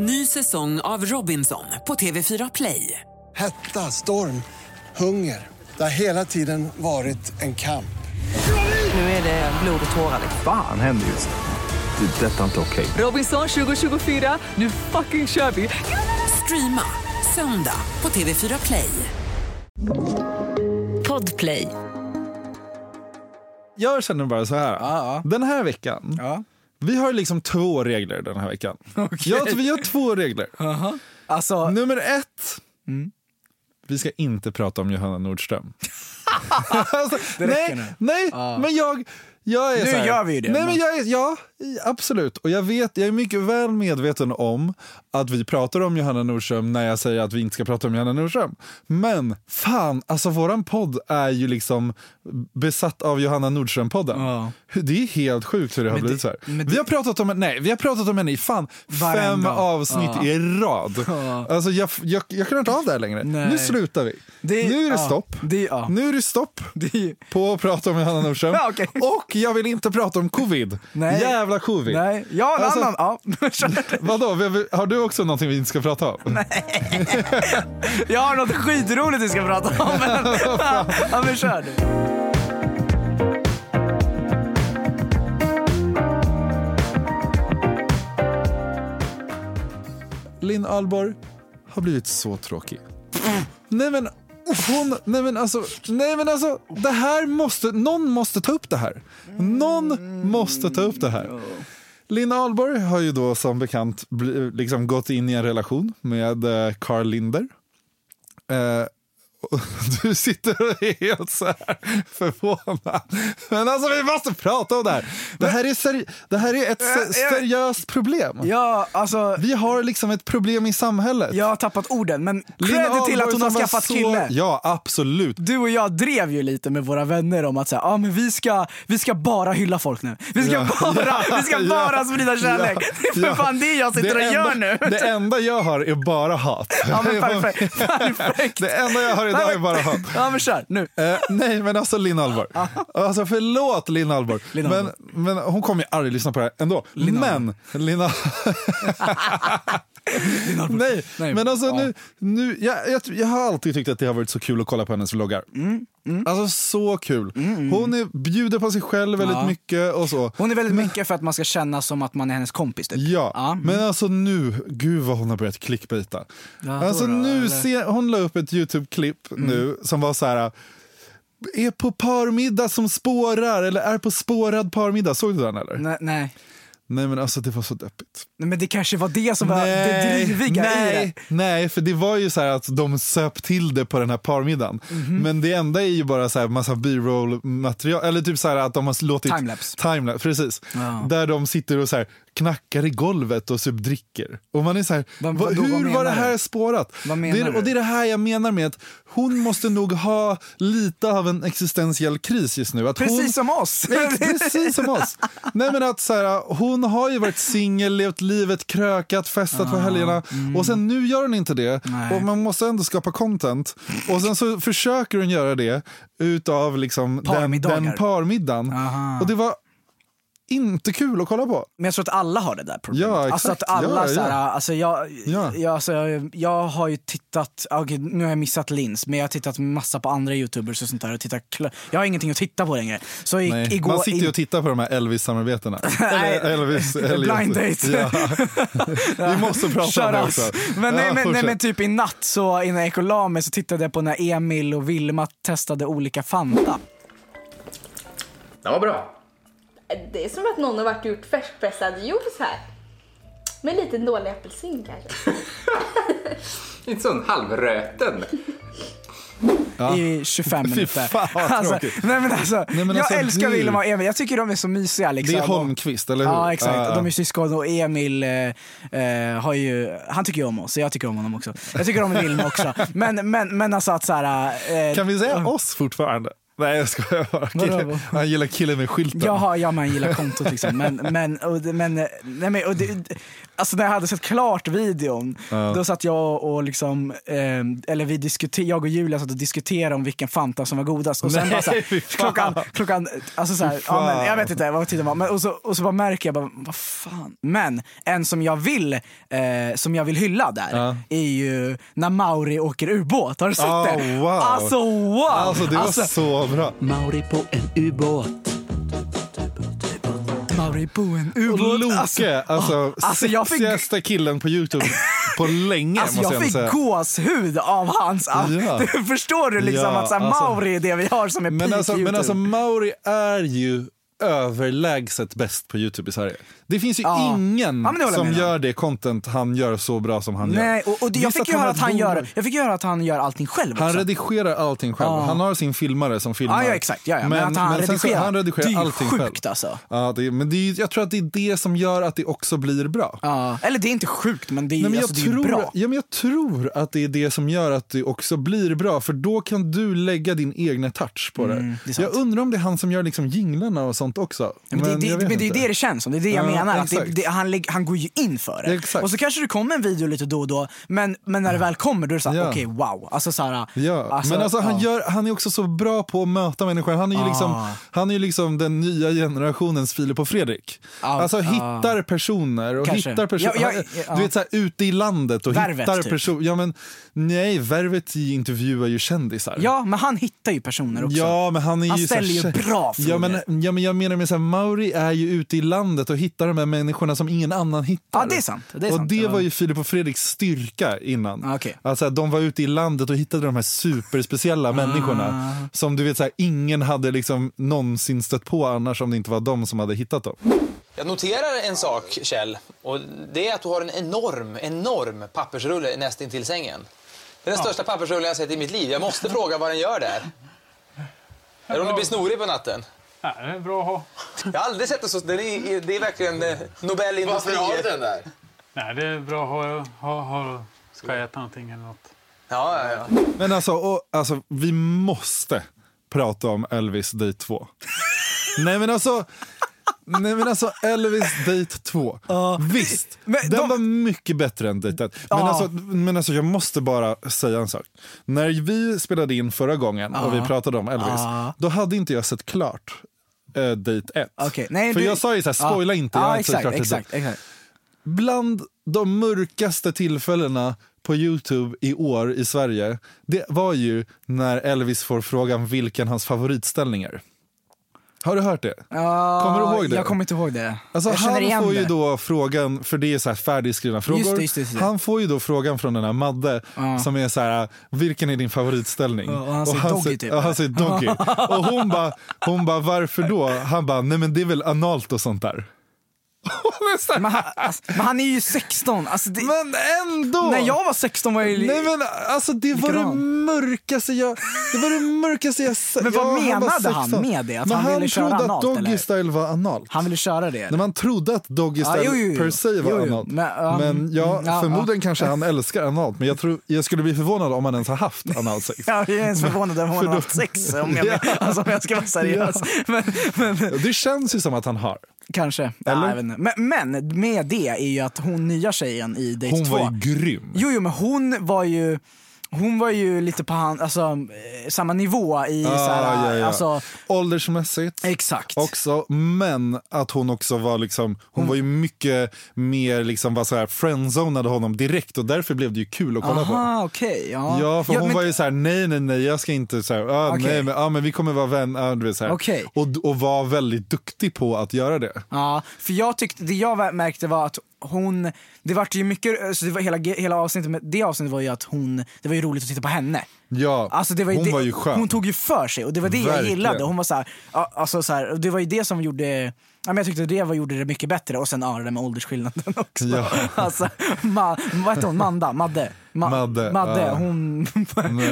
Ny säsong av Robinson på TV4 Play. Hetta, storm, hunger. Det har hela tiden varit en kamp. Nu är det blod och tårar. Fan händer just nu. Det. är Detta är inte okej. Robinson 2024, nu fucking kör vi! Streama söndag på TV4 Play. Podplay. Jag känner bara så här. Ja, Den här veckan, ja. Vi har liksom två regler den här veckan. Okej. Ja, alltså, vi har två regler. Alltså, Nummer ett. Mm. Vi ska inte prata om Johanna Nordström. alltså, nej, nu. nej men jag, jag är Nu gör vi ju det, Nej, men- jag är, ja, absolut. Och jag, vet, jag är mycket väl medveten om att vi pratar om Johanna Nordström när jag säger att vi inte ska prata om Johanna Nordström. Men fan, alltså våran podd är ju liksom besatt av Johanna Nordström-podden. Ja. Det är helt sjukt hur det har Men blivit det- så här. Vi har pratat om nej, vi har pratat om henne i fan fem Varenda. avsnitt Ja. i rad. Ja. Alltså jag, jag, jag klarar inte av det här längre. Nej. Nu slutar vi. Det- nu är det stopp. Det-. Nu är det stopp på att prata om Johanna Nordström. Ja, okej. Och jag vill inte prata om covid. Nej. Jävla covid. Nej, ja en Alltså- annan. Ja. Vadå, har du också någonting vi inte ska prata om? Jag har något skitroligt vi ska prata om. Men, ja, men kör du. Linn Ahlborg har blivit så tråkig. Nej men hon, nej men alltså, nej men alltså, det här måste, någon måste ta upp det här. Någon måste ta upp det här. Linn Ahlborg har ju då som bekant liksom gått in i en relation med eh, Carl Linder. Eh, och du sitter och är helt så här förvånad. Men alltså vi måste prata om det här. Det här är, seri- det här är ett se- seriöst problem. Ja, alltså. Vi har liksom ett problem i samhället. Jag har tappat orden, men credit till att hon har skaffat så- kille. Ja, absolut. Du och jag drev ju lite med våra vänner om att säga, ah, men vi, ska, vi ska bara hylla folk nu. Vi ska Ja. bara, vi ska Ja. bara sprida kärlek. Ja. Det är för Ja. fan det jag sitter och enda, gör nu. Det enda jag har är bara hat. Ja, men perfekt. perfekt. Det enda jag har idag är bara hat. Ja men kör, nu. Eh, nej, men alltså Linn Ahlborg. Alltså förlåt Linn Ahlborg. Linn Men, men hon kommer ju aldrig lyssna på det här ändå. Linn men, Linn Ahl- Nej, Nej, men alltså ja. nu, nu jag, jag, jag har alltid tyckt att det har varit så kul att kolla på hennes vloggar. Mm, Alltså så kul. Hon är, bjuder på sig själv väldigt Ja. mycket och så. Hon är väldigt mycket för att man ska känna som att man är hennes kompis. Typ. Ja, Ja, mm. men alltså nu, gud vad hon har börjat clickbaita. Ja, alltså då nu eller? Mm. ser, hon la upp ett YouTube-klipp nu som var så här. Är på parmiddag som spårar eller är på spårad parmiddag. Såg du den eller? Nej, nej. Nej men alltså det var så deppigt. Nej, men det kanske var det som var det driviga i nej, det. nej, för det var ju så här att de söp till det på den här parmiddagen. Mhm. Men det enda är ju bara så här massa b-roll material, eller typ så här att de har låtit Timelapse. Timelapse, precis. Ja. Där de sitter och så här knackar i golvet och typ dricker. Och man är så här, Vad- vad, hur var det här du? spårat? Det, är- och det är det här jag menar med att hon måste nog ha lite av en existentiell kris just nu. Att Precis hon, som oss. Ex- Precis som oss. Nej, men att, så här, hon har ju varit singel, levt livet, krökat, festat på helgerna och sen nu gör hon inte det. Nej. Och man måste ändå skapa content. Och sen så försöker hon göra det utav liksom den, den parmiddagen. Aha. Och det var inte kul att kolla på. Men jag tror att alla har det där problemet. Ja, alltså att alla Ja, så här, ja. alltså jag, Ja. jag, alltså jag, har ju tittat, okej nu har jag missat Lins, men jag har tittat massa på andra youtubers och sånt där och tittat, jag har ingenting att titta på längre. Så i, Nej. igår, Man sitter ju och tittar på de här Elvis-samarbetena. Elvis, Elliot. Blind date. Ja. Vi måste prata om Shut det också. Men, nej, Ja, men, nej, men typ i natt så innan jag gick och la mig så tittade jag på när Emil och Vilma testade olika Fanta. Den var bra. Det är som att någon har varit och gjort färskpressad juice här. Med lite dålig apelsin kanske. Inte sån halvröten. i 25 Fy minuter. fan, vad alltså, nej men alltså, Nej, men jag alltså, älskar du- Vilma och Emil, jag tycker de är så mysiga. Liksom. Det är Holmqvist, eller hur? Ja exakt, Ja, ja. de är syskon och Emil eh, eh, har ju, han tycker ju om oss, så jag tycker om honom också. Jag tycker om Vilma också. Men, men, men alltså att såhär... Eh, Kan vi säga oss fortfarande? Nej jag skojar bara. Kille, han gillar killen med skylten. Jaha, ja man gillar kontot liksom. Men, men, och, men, nej, men och det, alltså när jag hade sett klart videon, då satt jag och liksom, eh, eller vi diskuter, jag och Julia satt och diskuterade om vilken Fanta som var godast. Och sen Nej, bara så här, klockan, klockan, alltså så här, ja, men, jag vet inte vad tiden var. Men, och, så, och så bara märker jag bara, vad fan. Men en som jag vill, eh, som jag vill hylla där Ja. är ju när Mauri åker ubåt. Har du sett Oh, det? wow. Alltså wow! Alltså det var så bra. Mauri på en ubåt. Mauri på en ubåt. Loke, Alltså, alltså, alltså, jag fick- sexigaste killen på Youtube på länge Alltså måste jag jag fick säga. gåshud av hans... Ja. Du förstår du liksom Ja, att så här, alltså- Mauri är det vi har som är Men peak alltså, men YouTube. alltså Mauri är ju överlägset bäst på Youtube i Sverige. Det finns ju Ja. ingen Ja, men som om. gör det content han gör så bra som han Nej, gör. och, och det, jag fick ju höra att han gör, jag fick höra att han gör allting själv Han också. redigerar allting själv. Ja. Han har sin filmare som filmar. Ja, exakt. Ja, ja. Men, att han, så- redigerar, han redigerar det är allting sjukt själv. alltså. Ja, det, men det är, jag tror att det är det som gör att det också blir bra. Ja. Eller det är inte sjukt men det är, Nej, men alltså, det är bra. ja, men jag tror att det är det som gör att det också blir bra, för då kan du lägga din egna touch på Mm, det. Jag undrar om det är han som gör liksom jinglarna och sånt också. Men, det, jag det, vet men det är det det känns som, det är det jag Ja, menar. Att det, det, han, han går ju in för det. Exakt. Och så kanske det kommer en video lite då och då, men, men när det väl kommer då är det såhär, Ja. okej wow. Alltså, så här, Ja, men alltså, han, ja. gör, han är också så bra på att möta människor. Han är ju, Ah. liksom, han är ju liksom den nya generationens Filip och Fredrik. Ja, alltså hittar personer och Kanske. hittar personer. Ja, ja. Du vet så här, ute i landet och Värvet, hittar typ. personer. Ja, men, nej, Värvet intervjuar ju kändisar. ja, men han hittar ju personer också. Ja, men han är Han ju ställer ju bra frågor. ja men, ja, men jag menar med så här, Mauri är ju ute i landet och hittar de här människorna som ingen annan hittar. Ja, det är sant. Det är och sant. det Ja. var ju Filip och Fredriks styrka innan. Ja, okej. Alltså, de var ute i landet och hittade de här superspeciella människorna som du vet så här, ingen hade liksom någonsin stött på annars om det inte var de som hade hittat dem. Jag noterar en sak, Kjell, och det är att du har en enorm, enorm pappersrulle näst intill sängen. Det är den största pappersrullen jag sett i mitt liv. Jag måste fråga vad den gör där. Är det om du blir snorig på natten? Ja, det är bra att ha. Jag har aldrig sett det så. Den är, det är verkligen eh, Nobel industri. Varför har du den där? Nej, det är bra att ha, ha, ha ska jag äta någonting eller något. Ja, ja, ja. Men alltså, och, alltså, vi måste prata om Elvis Date 2. Nej men alltså, nej men alltså Elvis Date 2. Visst, Men den de- var mycket bättre än Date 1. Men, Ja. alltså, men alltså jag måste bara säga en sak. När vi spelade in förra gången och vi pratade om Elvis, då hade inte jag sett klart äh, Date 1. Okej, nej, För du- jag sa ju så här, spoila inte, jag har inte sett exakt, klart Date 1. exakt, exakt. Bland de mörkaste tillfällena på Youtube i år i Sverige, det var ju när Elvis får frågan vilken hans favoritställning är. Har du hört det? Ja, Kommer du ihåg det? Jag kommer inte ihåg det. Alltså han får ju det. då frågan, för det är så här färdigskrivna frågor. Just det, just det, just. Han får ju då frågan från den här Madde Ja. som är så här, vilken är din favoritställning? Ja, och han säger Doggy, typ. Han säger Doggy. och hon bara, hon bara, varför då? Han bara, nej men det är väl analt och sånt där. Men han, alltså, men han är ju 16. Alltså det, men ändå! när jag var 16 var jag ju... Nej men alltså det var det mörkaste jag, det var det mörkaste jag sett. Men vad Ja, var menade han 16. med det? Att Men han ville köra trodde analt, att Doggy eller? Style var analt. Han ville köra det. När man trodde att Doggy Ja, Style jo, jo, jo. per se var analt. Men, ja, Men ja, mm, ja, förmodligen kanske han älskar analt. Men jag, tror, jag skulle bli förvånad om han ens har haft analsex. Jag är ens förvånad om han har haft sex, om jag, Ja. alltså, om jag ska vara seriös. Men, men, Det känns ju som att han har. kanske. Eller? Ja, jag vet inte. Men, men med det är ju att hon nya tjejen i Date Hon 2. var ju grym. Jo, jo, men hon var ju hon var ju lite på han, alltså, eh, samma nivå i Ah, såhär, ja, ja. alltså, Åldersmässigt. exakt. Också, men att hon också var liksom, hon var ju mycket mer liksom var så här friendzonade honom direkt och därför blev det ju kul att kolla på. Aha, okej. ja. Ja, för hon men- var ju så här: nej nej nej jag ska inte så här, ah, Okej. nej men, ah, men vi kommer vara vänner, ah, du vet. Okej. och, och var väldigt duktig på att göra det. Ja, för jag tyckte, det jag märkte var att hon, det var ju mycket, alltså det var hela, hela avsnittet, men det avsnittet var ju att hon, det var ju roligt att titta på henne. Ja, Alltså det var hon det, var ju skön. Hon tog ju för sig och det var det jag Verkligen. gillade. Hon var så här, ja, alltså så här, det var ju det som gjorde, ja, men jag tyckte det var, gjorde det mycket bättre och sen ja, det där med åldersskillnaden också. Ja. Alltså, ma, vad hette hon, Manda? Madde? Ma, Madde, Madde ja. hon,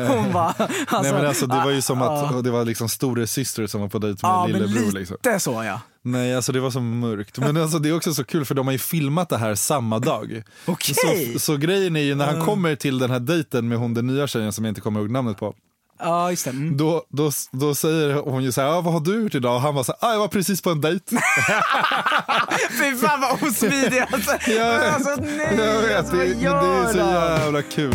hon var... Alltså, nej men alltså det var ju som ja, att det var liksom store syster som var på dejt med Ja, men lillebror. lite Liksom. så ja. Nej alltså det var så mörkt. Men alltså, det är också så kul för de har ju filmat det här samma dag. Okej. Så, så grejen är ju när han kommer till den här dejten med hon den nya tjejen som jag inte kommer ihåg namnet på. Ja, just det. Mm. Då, då, då säger hon ju så här, ah, vad har du gjort idag? Och han var så här, ah, jag var precis på en dejt. Fy fan vad osmidig alltså. Jag vet. alltså nej, jag vet, alltså, det, det är så jävla kul.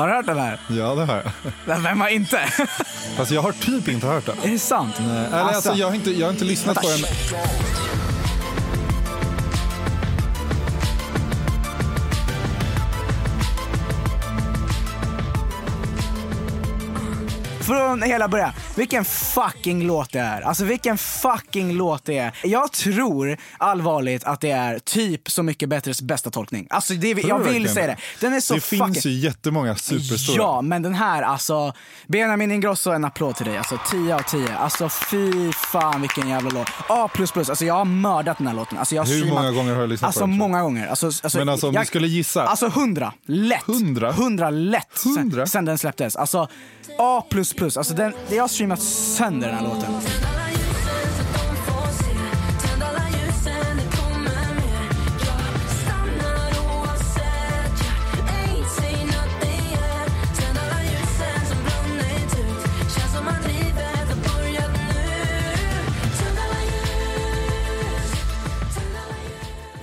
Har du hört den här? Ja, det har jag. Vem har inte? Fast jag har typ inte hört den. Är det sant? Nej, eller alltså, Alltså. jag, har inte, jag har inte lyssnat på den. Från hela början. Vilken fucking låt det är. Alltså vilken fucking låt det är. Jag tror allvarligt att det är typ Så mycket bättres bästa tolkning. Alltså det, jag vill verkligen säga det? det. Den är så det fucking... finns ju jättemånga superstora. Ja, men den här alltså. Benjamin Ingrosso, en applåd till dig. Alltså 10 av 10. Alltså fy fan vilken jävla låt. A++. Alltså jag har mördat den här låten. Alltså, jag Hur många gånger har du lyssnat alltså, på den, du? många gånger. Alltså, alltså, Men alltså, om du skulle gissa? Alltså 100. Lätt. 100? 100 lätt. 100? Sen, sen den släpptes. Alltså A++. Alltså den, jag har streamat sönder den här låten.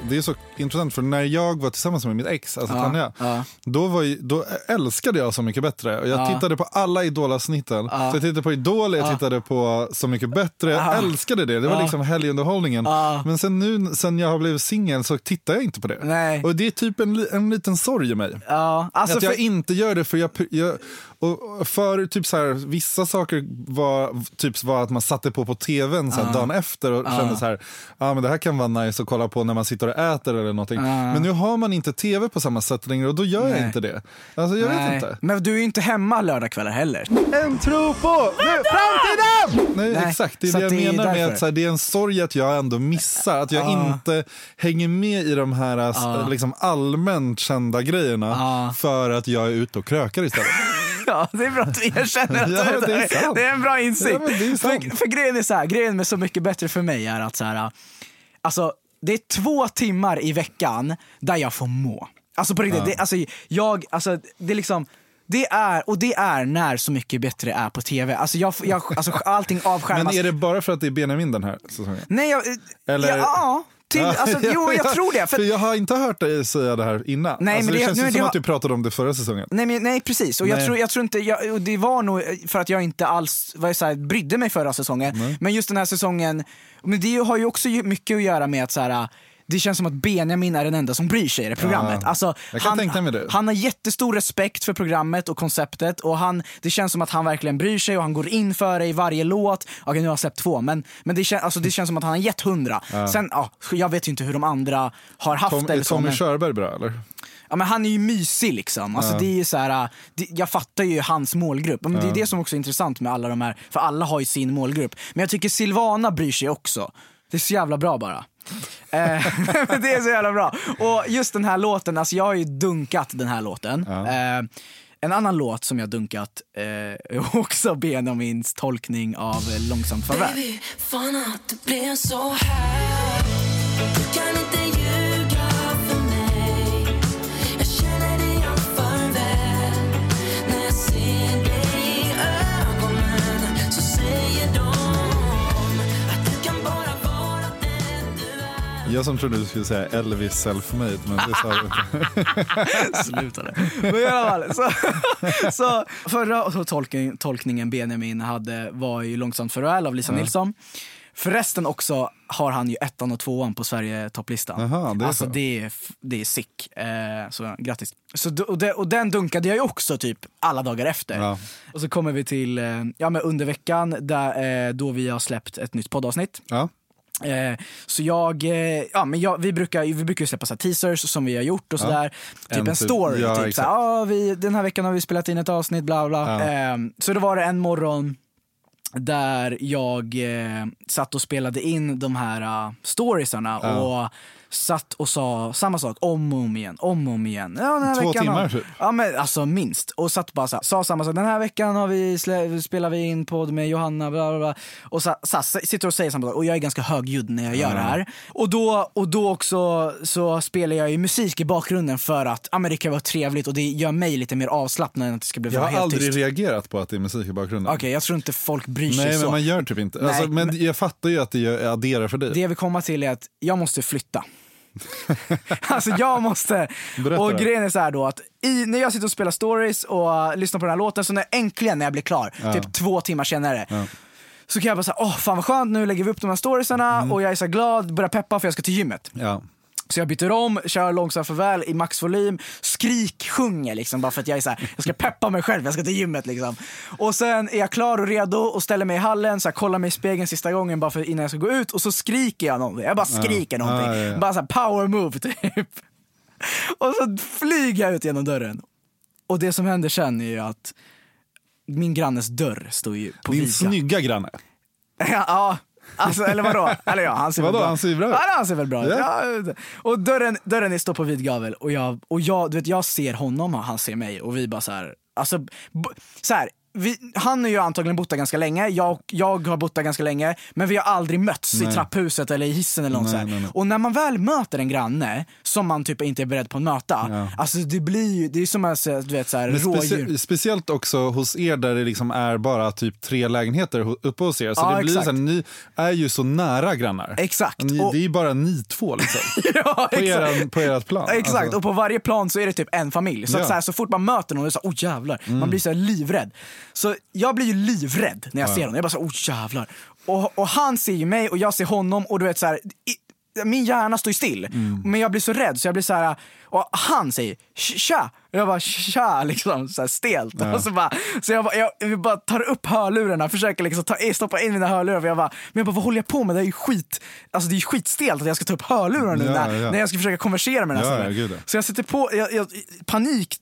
Det är så intressant för när jag var tillsammans med mitt ex, alltså Ja, Tanja, ja. då, var ju, då älskade jag Så mycket bättre. Och jag Ja. tittade på alla Idol-avsnitten. Ja. Så jag tittade på Idol, jag Ja. tittade på Så mycket bättre. Jag Ja. älskade det, det var liksom helgunderhållningen. Men sen nu, sen jag har blivit singel så tittar jag inte på det. Nej. Och det är typ en, en liten sorg i mig. Ja, alltså att jag för- inte gör det för jag, jag och för typ så här, vissa saker var typ var att man satte på på tvn så här, Ja. dagen efter och Ja. kände så här, ja men det här kan vara nice att kolla på när man sitter och äter eller någonting. Ja. Men nu har man inte tv på samma sätt längre och då gör jag Nej. inte det. Alltså jag vet Nej. inte. Men du är ju inte hemma lördagskvällar heller. En tro på framtiden! Nej, Nej, exakt, det är det jag det menar med därför. att så här, det är en sorg att jag ändå missar. Att jag Ja. inte hänger med i de här liksom, allmänt kända grejerna för att jag är ute och krökar istället. Ja, det är bra att du erkänner att Ja, det är sant. Det är en bra insikt. Ja, för, för grejen är så här, grejen med Så mycket bättre för mig är att så här, alltså det är två timmar i veckan där jag får må. Alltså på riktigt, Ja. det, alltså, jag, alltså, det är liksom det är, och det är när Så mycket bättre är på tv. Alltså, jag, jag, alltså allting avskärmas. Men är det bara för att det är Benjamin den här säsongen? Nej, jag, Eller- ja, till, alltså, jo jag tror det. För För, jag har inte hört dig säga det här innan. Nej, alltså, men det, det- känns nu som det- att du pratade om det förra säsongen. Nej, men, nej precis, och jag Nej. tror, jag tror inte, jag, det var nog för att jag inte alls var så här, brydde mig förra säsongen. Men just den här säsongen, men det har ju också mycket att göra med att så här, det känns som att Benjamin är den enda som bryr sig i det programmet. Ja, alltså, han, han har jättestor respekt för programmet och konceptet och han, det känns som att han verkligen bryr sig och han går in för det i varje låt. Okej nu har jag släppt två men, men det, kän, alltså, det känns som att han har gett hundra. Ja. Sen, ja, jag vet ju inte hur de andra har haft Tom, det. är eller så, Tommy Körberg bra eller? Ja, men han är ju mysig liksom. Alltså, Ja. det är så här, äh, det, jag fattar ju hans målgrupp. Men Det är det som också är intressant med alla de här, för alla har ju sin målgrupp. Men jag tycker Silvana bryr sig också. Det är så jävla bra bara. Eh, det är så jävla bra. Och just den här låten, alltså jag har ju dunkat den här låten. Eh, en annan låt som jag dunkat eh, är också Benjamins tolkning av Långsamt farväl. Baby, fan att det blev så här kan inte Jag som trodde du skulle säga Elvis self-made, men det sa du inte. Sluta det. Men i alla fall, så, så förra så tolkning, tolkningen Benjamin hade var ju Långsamt farväl av Lisa Ja. Nilsson. Förresten också har han ju ettan och tvåan på Sverige-topplistan. Det är alltså så. det är, det är sick. Eh, så grattis. Så, och, det, och den dunkade jag ju också typ alla dagar efter. Ja. Och så kommer vi till eh, ja, men under veckan där, eh, då vi har släppt ett nytt poddavsnitt. Ja. Eh, så jag, eh, ja men jag, vi brukar vi brukar släppa så här teasers som vi har gjort och Ja. sådär. Typ en, En typ- story. ja, typ såhär, ah, vi, den här veckan har vi spelat in ett avsnitt, bla bla. Ja. Eh, så då var det en morgon där jag eh, satt och spelade in de här uh, storiesarna Ja. och satt och sa samma sak om och om igen, om och om igen. Ja, den här Två veckan timmar har, typ? Ja men alltså minst. Och satt bara så sa samma sak. Den här veckan har vi slä, spelar vi in podd med Johanna, bla bla bla. Och så, så, sitter och säger samma sak. Och jag är ganska högljudd när jag gör det här. Och då, och då också så spelar jag ju musik i bakgrunden för att ja, men det kan vara trevligt och det gör mig lite mer avslappnad än att det ska bli Jag har helt aldrig tyst. reagerat på att det är musik i bakgrunden. Okej, jag tror inte folk bryr sig Nej, så. men man gör typ inte. Nej, alltså, men, men- jag fattar ju att det adderar för dig. Det jag vill komma till är att jag måste flytta. alltså jag måste. Berätta. Och grejen är så här då att i, när jag sitter och spelar stories och uh, lyssnar på den här låten, så när äntligen när jag blir klar, Ja. typ två timmar senare, Ja. så kan jag bara säga åh fan vad skönt, nu lägger vi upp de här storiesarna Mm. och jag är så glad, börjar peppa för jag ska till gymmet. Ja. Så jag byter om, kör långsamt farväl i maxvolym, skrik, sjunger liksom bara för att jag är så här, jag ska peppa mig själv, jag ska till gymmet liksom. Och sen är jag klar och redo och ställer mig i hallen, så här, kollar mig i spegeln sista gången bara för innan jag ska gå ut och så skriker jag någonting. Jag bara Ja. skriker någonting. Ja, ja, ja. Bara så här power move typ. Och så flyger jag ut genom dörren. Och det som händer sen är ju att min grannes dörr står ju på Din vika. snygga granne. ja, alltså, eller vadå? Eller ja, han ser väl Vadå, bra han ser bra ut. Ja, han ser väl bra ut. Ja. Ja. och dörren, dörren står på vid gavel och, jag, och jag, du vet, jag ser honom och han ser mig och vi bara så här, alltså, så här vi, han har ju antagligen bott där ganska länge, jag, jag har bott där ganska länge, men vi har aldrig mötts Nej. i trapphuset eller i hissen eller något Nej. Och när man väl möter en granne som man typ inte är beredd på att möta, Ja. alltså det blir ju, det är som att du vet så här, Men rådjur. specie- speciellt också hos er där det liksom är bara typ tre lägenheter uppe hos er. Så Ja, det blir så exakt. här, ni är ju så nära grannar. Exakt. Ni, Och- det är ju bara ni två liksom. ja, på, exakt. eran, på ert plan. Exakt, Alltså. och på varje plan så är det typ en familj. Så, att så, här, så fort man möter någon, så här, oh jävlar, Mm. man blir så livrädd. Så jag blir ju livrädd när jag Ja. ser honom. Jag bara så oh jävlar. Och, och han ser ju mig och jag ser honom och du vet så här, i, min hjärna står ju still. Mm. Men jag blir så rädd så jag blir så här, och han säger tja. Jag bara tja, liksom så här stelt. Ja. Och så, bara, så jag, bara, jag, jag bara tar upp hörlurarna, försöker liksom ta, stoppa in mina hörlurar. För jag bara, men jag bara, vad håller jag på med? Det är ju skit, alltså det är skitstelt att jag ska ta upp hörlurarna nu Ja, när, ja. när jag ska försöka konversera med den här Ja. Så jag sätter på, jag, jag, panik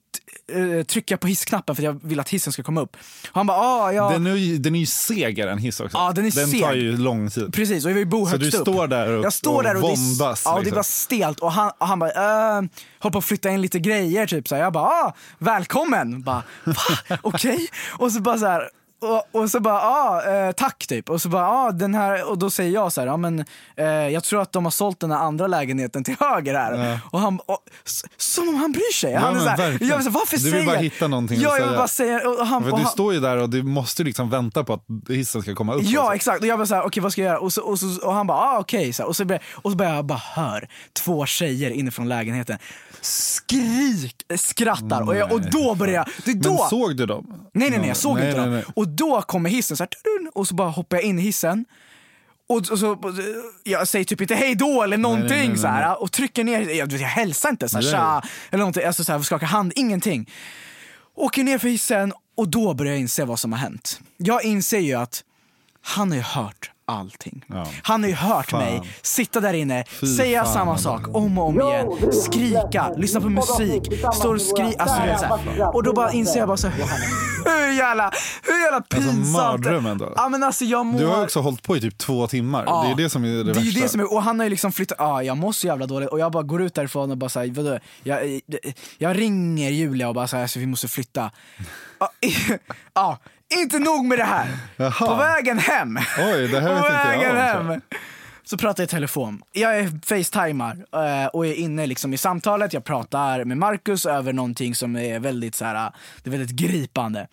eh, trycker jag på hissknappen för jag vill att hissen ska komma upp. Och han bara, ah, ja. Den, är ju, den är ju segare än hiss också. Ja, den är den seg. tar ju lång tid. Precis, och jag vill bo Så högst du upp. står där och- jag står och där och det är, våndas, ja, det är liksom. bara stelt och han, och han bara, äh, håller på att flytta in lite grejer typ så här. Jag bara, ah, välkommen! Bara, va? Okej? Och så bara så här, och, och så bara, ah, eh, tack typ. Och så bara, ah, den här, och då säger jag så här, ja men eh, jag tror att de har sålt den här andra lägenheten till höger här. Ja. Och han, och, som om han bryr sig. Ja, han är så här, verkligen. jag vill så här, varför Du vill säger bara hitta någonting Ja, jag vill bara säga, och han, och du han, står ju där och du måste liksom vänta på att hissen ska komma upp. Ja exakt, och jag bara såhär, okej vad ska jag göra? Och, så, och, så, och han bara, ah, okej. Så här, Och så börjar och så börjar jag bara hör två tjejer inifrån lägenheten skrik, skrattar och, jag, och då börjar jag, det är då... Men såg du dem? Nej nej nej, jag såg Nej, inte nej, dem. nej. Och då kommer hissen så här, och så bara hoppar jag in i hissen. Och, och så, jag säger typ inte hej då eller någonting nej, nej, så här, nej. och trycker ner, jag, jag hälsar inte så här, Nej. tja, eller någonting, alltså så här, skakar hand, ingenting. Åker ner för hissen och då börjar jag inse vad som har hänt. Jag inser ju att han har ju hört allting. Ja. Han har ju hört Fan. mig sitta där inne, Fy säga fan. samma sak om och om igen, skrika, lyssna på musik, står och skrika. Alltså, du vet, så här. Och då bara inser jag bara så här, hur jävla, hur jävla Alltså pinsamt. mardröm ändå. Ja, men alltså, jag mår... Du har också hållit på i typ två timmar. Ja. Det är det som är det, det är värsta. det som är, och han har ju liksom flyttat, ja jag mår så jävla dåligt och jag bara går ut därifrån och bara såhär, vadå, jag, jag ringer Julia och bara såhär, alltså, vi måste flytta. Ja, inte nog med det här. Jaha. På vägen hem. Oj, det här På vet inte jag om, hem. jag. Så pratar jag i telefon. Jag är facetimar eh, och är inne liksom i samtalet. Jag pratar med Marcus över någonting som är väldigt, så här, det är väldigt gripande.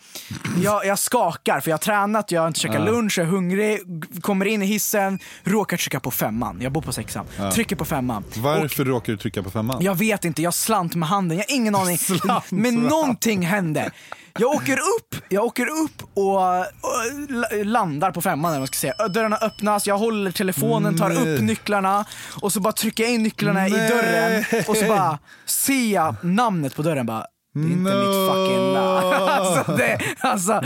Jag, jag skakar för jag har tränat, jag har inte käkat lunch, jag är hungrig, kommer in i hissen, råkar trycka på femman. Jag bor på sexan. Trycker på femman. Varför råkar du trycka på femman? Jag vet inte, jag slant med handen, jag har ingen aning. Men med någonting hände. Jag åker upp, jag åker upp och, och la- landar på femman man ska säga. Dörrarna öppnas, jag håller telefonen, tar upp nycklarna och så bara trycker jag in nycklarna i Nej. dörren och så bara ser jag namnet på dörren bara det är inte mitt fucking namn. Alltså, det, alltså,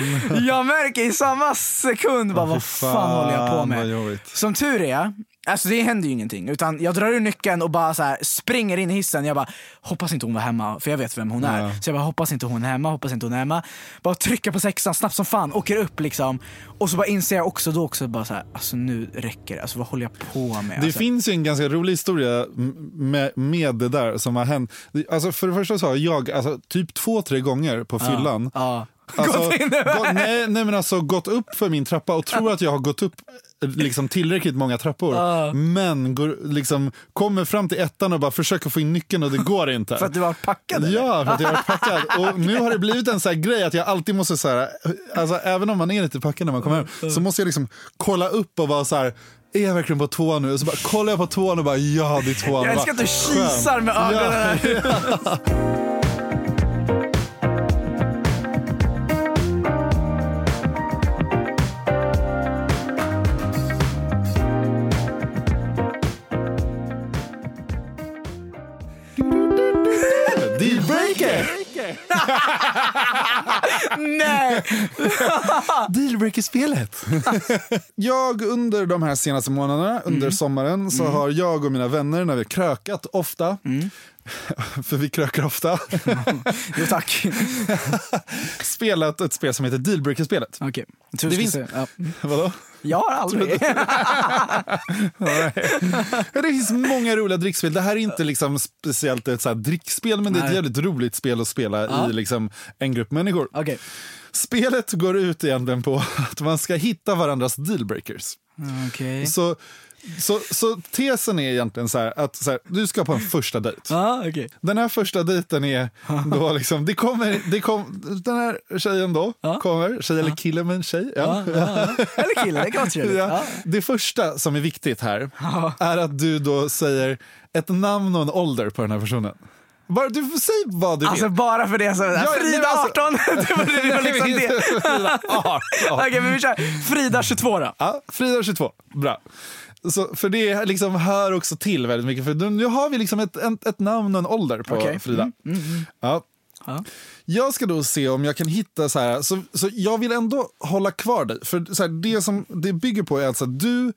jag märker i samma sekund bara, vad fan håller jag på med? Som tur är, alltså det händer ju ingenting. Utan jag drar ur nyckeln och bara så här, springer in i hissen. Jag bara, hoppas inte hon var hemma, för jag vet vem hon är. Ja. Så jag bara, hoppas inte hon är hemma, hoppas inte hon är hemma. Bara trycka på sexan snabbt som fan, åker upp liksom. Och så bara inser jag också då också bara så här, alltså nu räcker det. Alltså vad håller jag på med? Det alltså, finns ju en ganska rolig historia med, med det där som har hänt. Alltså för det första så har jag alltså, typ två, tre gånger på Ja, fyllan ja. Alltså, Gått in- gått, nej, nej men alltså gått upp för min trappa och tror att jag har gått upp liksom tillräckligt många trappor. Ja. Men går, liksom, kommer fram till ettan och bara försöker få in nyckeln och det går inte. För att du var packad? eller? Ja, för att jag har varit packad. Och nu har det blivit en sån här grej att jag alltid måste, så här, alltså, även om man är lite packad när man kommer hem, så måste jag liksom kolla upp och vara så här, är jag verkligen på tvåan nu? Och så bara kollar jag på tvåan och bara, ja det är tvåan. Jag älskar att du kisar med ögonen. Ja. Nej! Dealbreaker-spelet. jag under de här senaste månaderna, under Mm. sommaren, så har jag och mina vänner när vi har krökat ofta, Mm. för vi krökar ofta, Jo tack. spelat ett spel som heter Dealbreaker-spelet. Okej, tror Det finns- ja. Vadå? Jag har aldrig. Nej. Det finns många roliga drickspel. Det här är inte liksom speciellt ett så drickspel, men det är ett Nej. jävligt roligt spel att spela Ja. i liksom en grupp människor. Okej. Spelet går ut egentligen på att man ska hitta varandras dealbreakers. Okej. Så, så, så tesen är egentligen så här att så här, du ska på en första dejt. Ja, okej. Den här första dejten är då liksom, det kommer, det kom, den här tjejen då kommer, tjej eller kille men tjej. Ja. Ja, ja, ja. Eller kille, det kan vara trevligt. Ja. Ja. Det första som är viktigt här är att du då säger ett namn och en ålder på den här personen. Bara, du får säga vad du Alltså vill. bara för det så. nej, Frida alltså- 18! det var, det var liksom det. Frida 18. Okej, men vi kör Frida 22 då. Ja, Frida 22, bra. Så, för det liksom hör också till väldigt mycket. För nu har vi liksom ett, ett, ett namn och en ålder på Okej. Frida. Mm, mm, mm. Ja. Ja. Jag ska då se om jag kan hitta så här, så, så jag vill ändå hålla kvar dig. För så här, det som det bygger på är alltså att du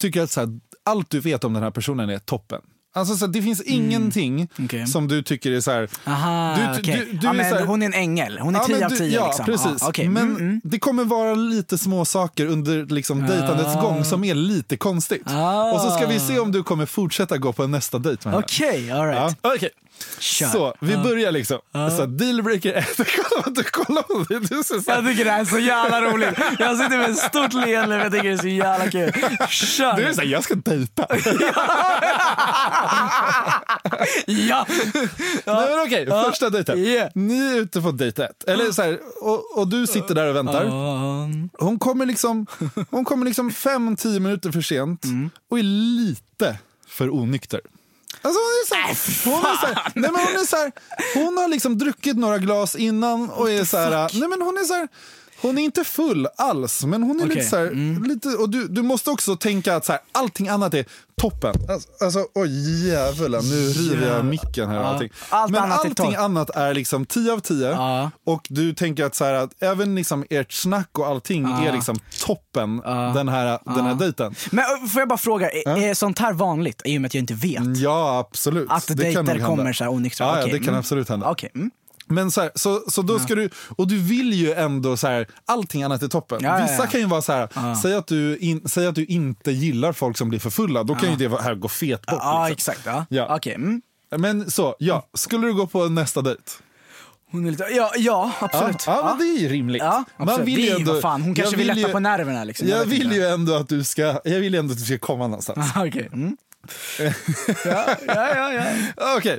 tycker att så här, allt du vet om den här personen är toppen. Alltså så det finns ingenting Okej. som du tycker är så här... Aha, du, okej. du, du ja, är men så här- hon är en ängel. Hon är Ja, 10 men av 10. Ja, liksom. precis. Ja, okej. Men Mm, mm. det kommer vara lite små saker under liksom, dejtandets Ah. gång som är lite konstigt. Ah. Och så ska vi se om du kommer fortsätta gå på nästa dejt med. Okej, all right. Ja, okej. Kör. Så, vi Ja. börjar liksom. Så, dealbreaker 1. Kolla, du kollar på. Du ser så här. Jag tycker det här är så jävla roligt. Jag sitter med ett stort leende men jag tycker det är så jävla kul. Kör! Du är så här, jag ska dejta. ja! Nej, men okej, Ja. första dejten. Yeah. Ni är ute på dejt ett. Eller så här, och, och du sitter där och väntar. Hon kommer liksom, hon kommer liksom fem, tio minuter för sent Mm. och är lite för onykter. Alltså hon är så här, hon är så nej men hon är så hon har liksom druckit några glas innan och är så nej men hon är så här, hon är inte full alls, men hon är Okej, lite så här, lite, och du, du måste också tänka att så här, allting annat är toppen. Alltså, alltså oj jävlar, nu river jag micken här Ja. allting. Allt men annat är allting topp. annat är liksom 10 av 10 och du tänker att, så här, att även liksom ert snack och allting Ja. är liksom toppen den, här, den här Ja. dejten. Men får jag bara fråga, är, är sånt här vanligt i och med att jag inte vet? Ja, absolut. Att Det kan dejter hända. kommer så här onyktra? Ja, ja, Okej, det kan mm. absolut hända. Okej. mm. Men så, här, så, så då ska du, och du vill ju ändå så här, allting annat är toppen. Ja, ja, Vissa ja. kan ju vara så här, Ja. säg, att du in, säg att du inte gillar folk som blir för fulla, då kan Ja. ju det här gå fet bort. Ja, liksom. exakt. Ja. Ja. Okej. mm. Men så, ja, skulle du gå på nästa dejt? Hon är lite, ja, ja absolut. Ja, ja, men det är ju rimligt. Ja, absolut. vill ju ändå- fan, hon jag kanske vill vill lätta ju- på nerverna liksom. Jag vet vill inte. ju ändå att du ska, jag vill ändå att du ska komma någonstans. Okej. Mm. ja, ja, ja, ja. Okej.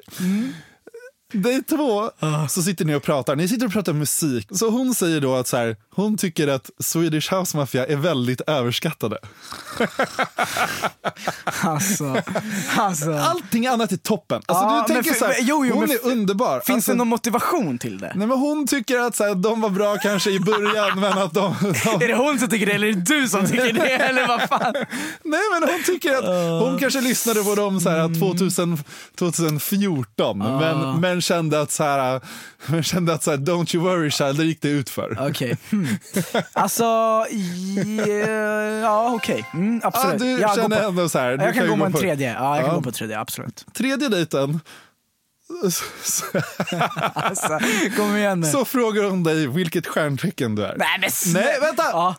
Day två så sitter ni och pratar. Ni sitter och pratar musik. Så hon säger då att så här, hon tycker att Swedish House Mafia är väldigt överskattade. Alltså, alltså. Allting annat är toppen. Alltså, Ja, du tänker för- så här, jo, jo, hon är underbar. Finns Alltså, det någon motivation till det? Nej, men hon tycker att så här, de var bra kanske i början men att de... de... Är det hon som tycker det eller är det du som tycker det? Eller vad fan? Nej men hon tycker att hon kanske lyssnade på dem så här 2000, 2014 men, men kände att så här, men kände att så här, don't you worry child, det gick det ut för. Okej. Hmm. Alltså, yeah, ja okej. Mm, absolut. Ja, du jag känner på, ändå så här, du jag kan ju gå på en tredje. Ja, jag kan Ja. gå på tredje, absolut. Tredje dejten Alltså, kom igen nu. så frågar hon dig vilket stjärntecken du är. Nej men snä- Nej, vänta! Ja.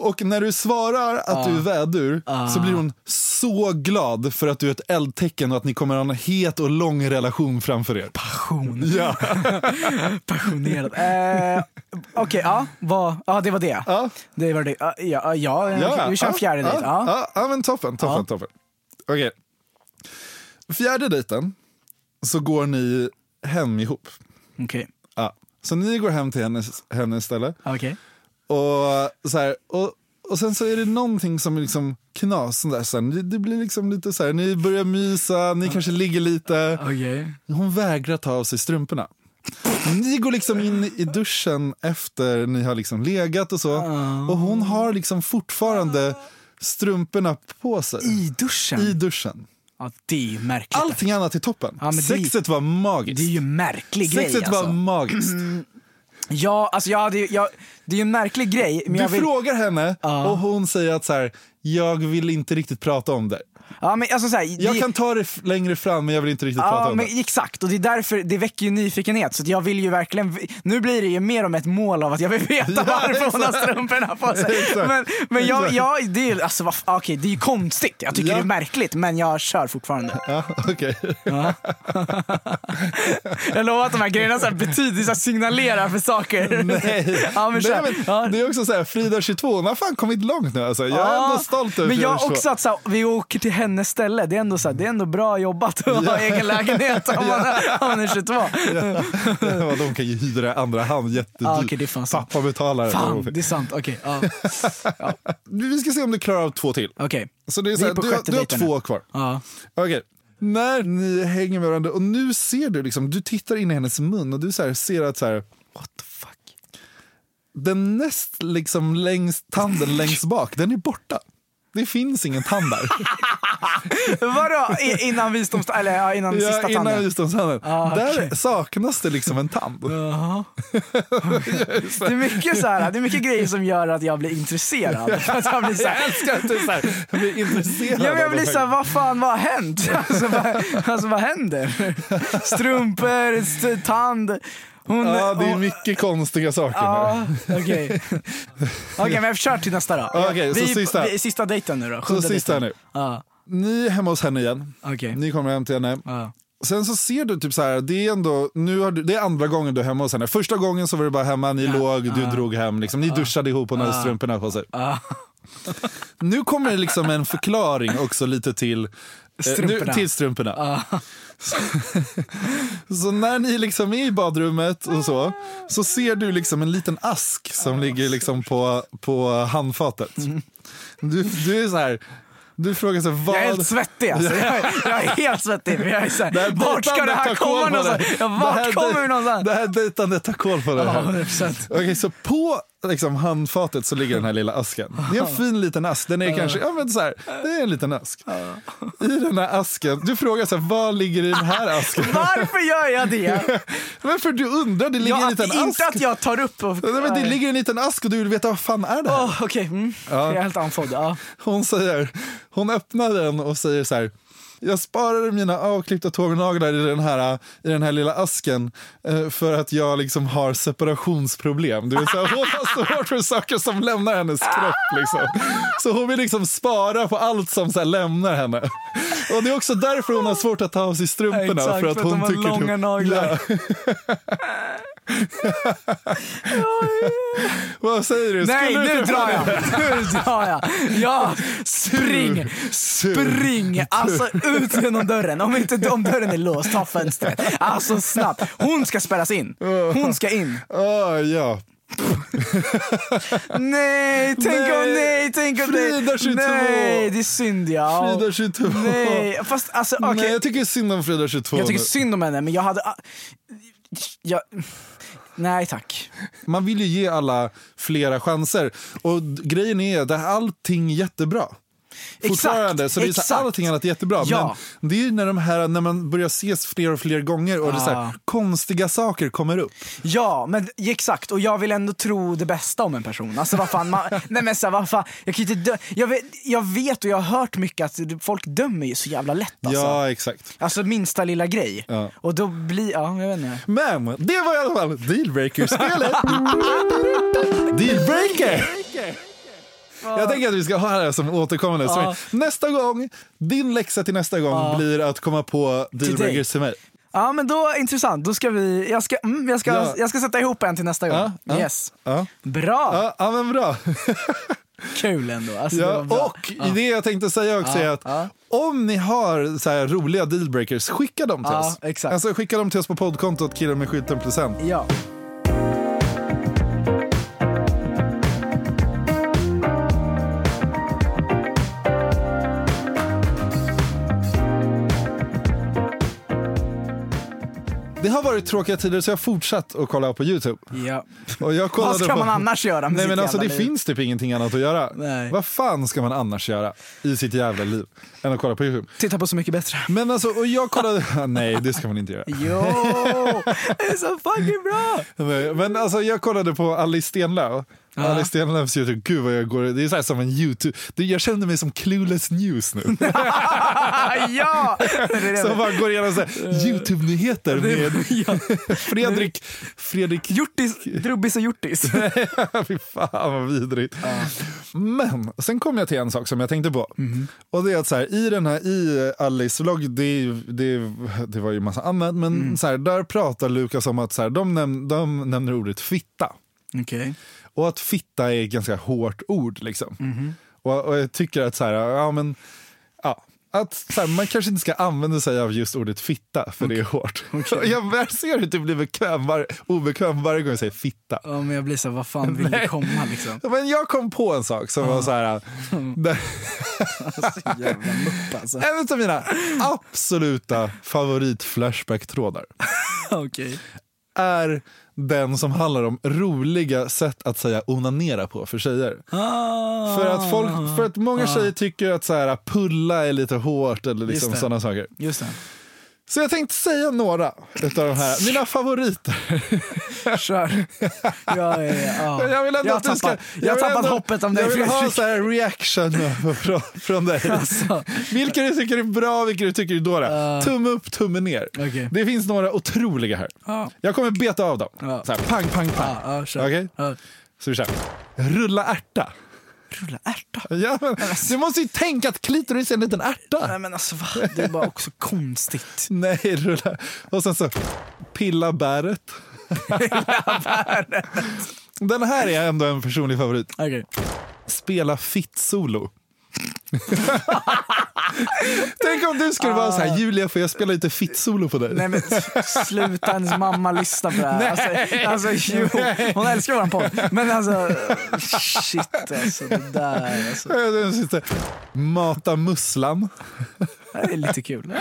Och när du svarar att du är vädur Ja. så blir hon så glad för att du är ett eldtecken och att ni kommer ha en het och lång relation framför er. Passion. Ja. Passionerad. Eh, Okej, ja, vad- ja det var det. Ja. Det var det. Ja, ja, ja, vi kör fjärde dejt. Ja, Ja. ja, ja, men toppen, toppen, Ja. toppen. Okej. Fjärde dejten så går ni hem ihop. Okej. Ja. Så ni går hem till hennes, hennes ställe. Okej. Och, så här, och, och sen så är det någonting som är liksom knas. Där, sen. Det, det blir liksom lite så här, ni börjar mysa, ni kanske ligger lite. Okej. Hon vägrar ta av sig strumporna. Ni går liksom in i duschen efter ni har liksom legat och så. Och hon har liksom fortfarande strumporna på sig. I duschen? I duschen. Ja, det är ju märkligt. Allting annat är toppen. Ja, Sexet var magiskt. Det är ju märklig grej Sexet var alltså. magiskt. Ja, alltså jag hade, ju- jag, det är ju en märklig grej. Men Du jag vill, frågar henne och hon säger att så här, jag vill inte riktigt prata om det. ja, men alltså så här, Jag det- kan ta det längre fram men jag vill inte riktigt prata Ja, om men det. exakt. Och det är därför det väcker ju nyfikenhet. Så jag vill ju verkligen, nu blir det ju mer om ett mål av att jag vill veta Ja, varför hon har strumporna på sig. Exakt. Men, men jag, jag, det är, alltså, f- okej, det är ju konstigt. Jag tycker Ja. det är märkligt, men jag kör fortfarande. Ja, okej. Jag lovar att de här grejerna så här betyder, så signalerar för saker. Nej, ja, men. Nej, men det är också så här, Frida 22, hon har fan kommit långt nu alltså. Jag är Ja, ändå stolt över Men jag 22. också att så här, vi åker till hennes ställe, det är ändå, så här, det är ändå bra jobbat att ha egen lägenhet om man, om man är 22. Ja, de kan ju hyra andra hand jättedyrt. Ja, okej, det är fan sant. Pappa betalar. Fan, det är sant. Okej. ja. Vi ska se om du klarar av två till. Okej. Så det är så är här, på du, har- du har två nu. kvar. Ja. Okej. När ni hänger med varandra och nu ser du liksom, du tittar in i hennes mun och du så ser att så här, what the fuck. Den näst liksom längst, tanden längst bak, den är borta. Det finns ingen tand där. Vadå? I- Innan visdoms... Eller ja, innan Ja, sista innan tanden? visdomstanden. Ah, Där saknas det liksom en tand. Jaha. Det är, mycket så här, det är mycket grejer som gör att jag blir intresserad. Jag, blir så här, Jag älskar att du så här, blir intresserad. Ja, jag blir såhär, här. vad fan, vad har hänt? Alltså vad, alltså, vad händer? Strumpor, st- tand. Hon, Ja, det är hon- mycket konstiga saker Ja, nu. okej. Okej, men kör till nästa då. Så vi, sista. Vi, sista dejten nu då. Så sista dejten. nu. Ja. Ni är hemma hos henne igen. Okej. Ni kommer hem till henne. Ja. Sen så ser du typ så här, det är ändå, nu har du, det är andra gången du är hemma hos henne. Första gången så var du bara hemma, ni låg, du drog hem, liksom. ni duschade ihop och hon hade Ja. strumporna på sig. Ja. Nu kommer det liksom en förklaring också lite till eh, Strumporna. Nu, till strumporna. Så när ni liksom är i badrummet och så, så ser du liksom en liten ask som ligger liksom på, på handfatet. Du, du är så här, du frågar sig vad... Jag är helt svettig alltså. Jag är, jag är helt svettig. för Jag är så Det här här, vart ska det här komma någonstans? Ja, Det vart här kommer vi någonstans? Det här dejtandet tar koll på det Ja, här. 100%. Okej, så på liksom, handfatet så ligger den här lilla asken. Det är en fin liten ask. Den är kanske, ja men så här, det är en liten ask. I den här asken, du frågar så här, vad ligger i den här asken? Varför gör jag det? Men för du undrar, det ligger Ja, en liten inte ask. att jag tar upp och... Nej, men det ligger en liten ask och du vill veta vad fan är det här? Åh, Okej, mm. Ja. jag är helt andfådd. Ja. Hon säger, hon öppnar den och säger så här. Jag sparade mina avklippta tånaglar i den här, i den här lilla asken eh, för att jag liksom har separationsproblem. Du vet, så här, hon har svårt för saker som lämnar hennes kropp. Liksom. Så hon vill liksom spara på allt som så lämnar henne. Och det är också därför hon har svårt att ta av sig strumporna. Exakt, för att för att hon de har tycker långa naglar. Ja. Vad säger du? Nej, Skulle nu drar jag! Nu drar jag! Ja, spring! Spring! Alltså ut genom dörren. Om inte om dörren är låst, ta fönstret. Alltså snabbt. Hon ska spärras in. Hon ska in. Ah, ja. Nej, tänk om nej, tänk om nej. Frida 22. Nej, det är synd ja. Frida 22. Nej, fast alltså okej. Nej, jag tycker synd om Frida 22. Jag tycker synd om henne, men jag hade... Jag, nej tack. Man vill ju ge alla flera chanser. Och grejen är att allting är jättebra. Exakt, Fortfarande. Så det är så exakt. här, allting annat är jättebra. Ja. Men det är ju när, de här, när man börjar ses fler och fler gånger och det är så här, Ah. konstiga saker kommer upp. Ja, men exakt. Och jag vill ändå tro det bästa om en person. Alltså vad fan, man, nej men så här, vad fan, jag kan inte dö, jag vet, jag vet och jag har hört mycket att folk dömer ju så jävla lätt alltså. Ja, exakt. Alltså minsta lilla grej. Ja. Och då blir, ja jag vet inte. Men det var i alla fall dealbreaker-spelet. Dealbreaker! Jag tänker att vi ska ha det här som återkommande. Ja. Nästa gång, din läxa till nästa gång Ja. blir att komma på dealbreakers till mig. Ja men då, intressant. Då ska vi, jag ska, mm, jag ska, Ja. jag ska sätta ihop en till nästa gång. Ja, ja, Yes. Ja. Bra! Ja, ja, men bra. Kul ändå. Alltså, det Ja, bra. och det jag tänkte säga också Ja, är att ja. om ni har så här roliga dealbreakers, skicka dem till Ja, oss. exakt. Alltså, skicka dem till oss på poddkontot killen med skylten procent. Ja. Det har varit tråkiga tider så jag har fortsatt att kolla på Youtube. Ja. Och jag kollade Vad ska på... man annars göra med Nej sitt men alltså det liv? finns typ ingenting annat att göra. Nej. Vad fan ska man annars göra i sitt jävla liv än att kolla på Youtube? Titta på Så mycket bättre. Men alltså, och jag kollade... Nej, det ska man inte göra. Jo, det är så fucking bra! Nej, Men alltså jag kollade på Alice Stenlöf. Ja. Alice Stenlöfs Youtube, gud vad jag går... Det är så här som en Youtube... Det- Jag känner mig som clueless news nu. ja! Som bara går igenom här, Youtube-nyheter med Fredrik... Fredrik... Hjortis, Drubbis och Hjortis. Fy fan vad vidrigt. Men sen kom jag till en sak som jag tänkte på. Mhm. Och det är att så här, i den här, i Alice vlogg, det, det, det var ju massa annat, men Mm. så här, där pratar Lukas om att så här, de, näm, de nämner ordet fitta. Okej. Och att fitta är ett ganska hårt ord liksom. Mhm. Och, och jag tycker att så här, ja men, ja. Att så här, man kanske inte ska använda sig av just ordet fitta för det är hårt. Jag ser hur du blir bekväm var, obekväm varje gång jag säger fitta. Ja men jag blir så vad fan vill Nej. du komma liksom? Men jag kom på en sak som var så här. där- Jävla mupp alltså. en av mina absoluta favorit Flashback-trådar Okej. är den som handlar om roliga sätt att säga onanera på för tjejer. Ah. För att, folk, för att många tjejer tycker att så här, pulla är lite hårt eller liksom sådana saker. Just det. Så jag tänkte säga några utav de här, mina favoriter. Kör. Jag, är, ja. Jag vill ändå jag att du ska... jag vill tappat hoppet om dig Jag vill ha så här reaction från, från dig. Alltså. Vilka du tycker är bra, vilka du tycker är dåliga. tumme upp, tumme ner. Okej. Det finns några otroliga här. Ja. Jag kommer beta av dem. Ja. Så här, pang, pang, pang. Ja, kör. Okej? Ja. Så vi kör. Rulla ärta. Rulla ärta? Ja, men, du måste ju tänka att klitoris är en liten ärta. Nej men alltså va? Det är bara också konstigt. Nej, rulla. Och sen så pilla bäret. Den här är ändå en personlig favorit. Okej. Spela fitt-solo. Tänk om du skulle vara så här, Julia får jag spela lite fitt-solo på dig? Nej men sluta, hennes mamma lyssnar på det här. Nej. Alltså, alltså jo, hon älskar våran podd. Men alltså shit alltså det där alltså. Mata musslan. Det är lite kul.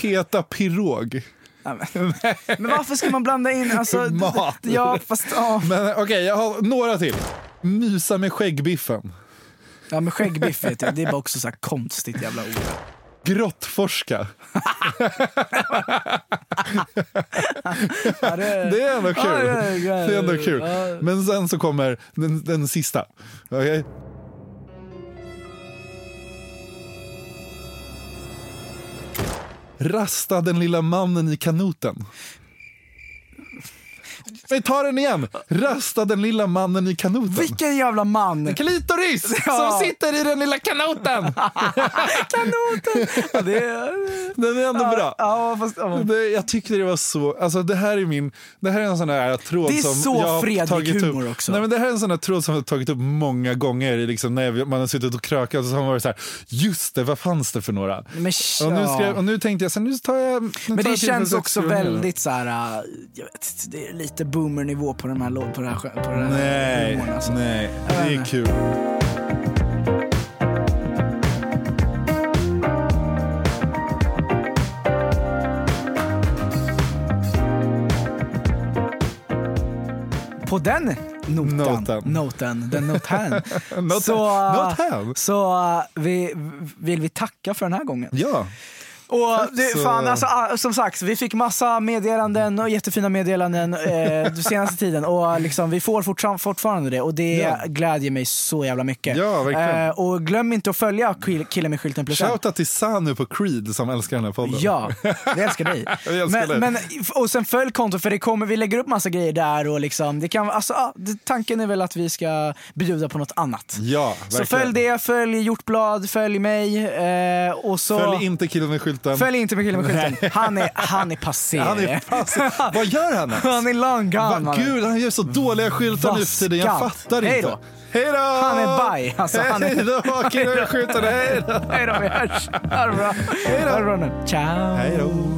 Peta pirog. Men men varför ska man blanda in alltså, Mat. Ja fast. Men okej, jag har några till. Mysa med skäggbiffen. Ja men skäggbiff vet jag, det är bara också så här konstigt jävla ord. Grottforska. Ja, det, Det är ändå kul. Det är- ändå kul. Men sen så kommer den, den sista. Okej? Rasta den lilla mannen i kanoten. Vi tar den igen. Rösta den lilla mannen i kanoten. Vilken jävla man! Klitoris Ja. som sitter i den lilla kanoten. Kanoten! Ja, det är... Den är ändå bra. Ja, fast, ja. Det, jag tyckte det var så, alltså det här är min, det här är en sån där tråd som jag har tagit upp. också. Nej, men det här är en sån där tråd som jag har tagit upp många gånger liksom, när man har suttit och krökat och så har man varit så här, just det, vad fanns det för några? Men, Och nu, ja. skrev, och nu tänkte jag, så nu tar jag nu Men tar det känns också väldigt så här, äh, jag vet det är lite boomernivå på den här låten, på, det här, på den här Nej, alltså. nej, det är kul. På den noten, Noten. noten den Noten. så, Noten. så vi, vill vi tacka för den här gången. Ja. Och det, så- fan, alltså, ah, som sagt, vi fick massa meddelanden och jättefina meddelanden eh, den senaste tiden och liksom, vi får fortfar- fortfarande det och det Ja. glädjer mig så jävla mycket. Ja, verkligen. Eh, och glöm inte att följa kill- killen med skylten plus. Shoutout till Sanu på Creed som älskar den här podden. Ja, vi älskar dig. Vi älskar dig. men, men, och sen följ kontot för det kommer, vi lägger upp massa grejer där och liksom, det kan, alltså, ah, det, tanken är väl att vi ska bjuda på något annat. Ja, Så verkligen. följ det, följ Hjortblad, följ mig eh, och så... Följ inte killen med skylten. Följ inte med killen med skylten. Han är, han är passé. Han är passé. Vad gör han ens? Han är long gone. Va, gud, han gör så dåliga skyltar nu för tiden. Jag fattar Hej inte. Hej då! Han är baj. Alltså, han är... Hej då, killen med skylten. Hej då! Hej då, vi hörs. Ha det bra. Hej då. Ciao. Hej då.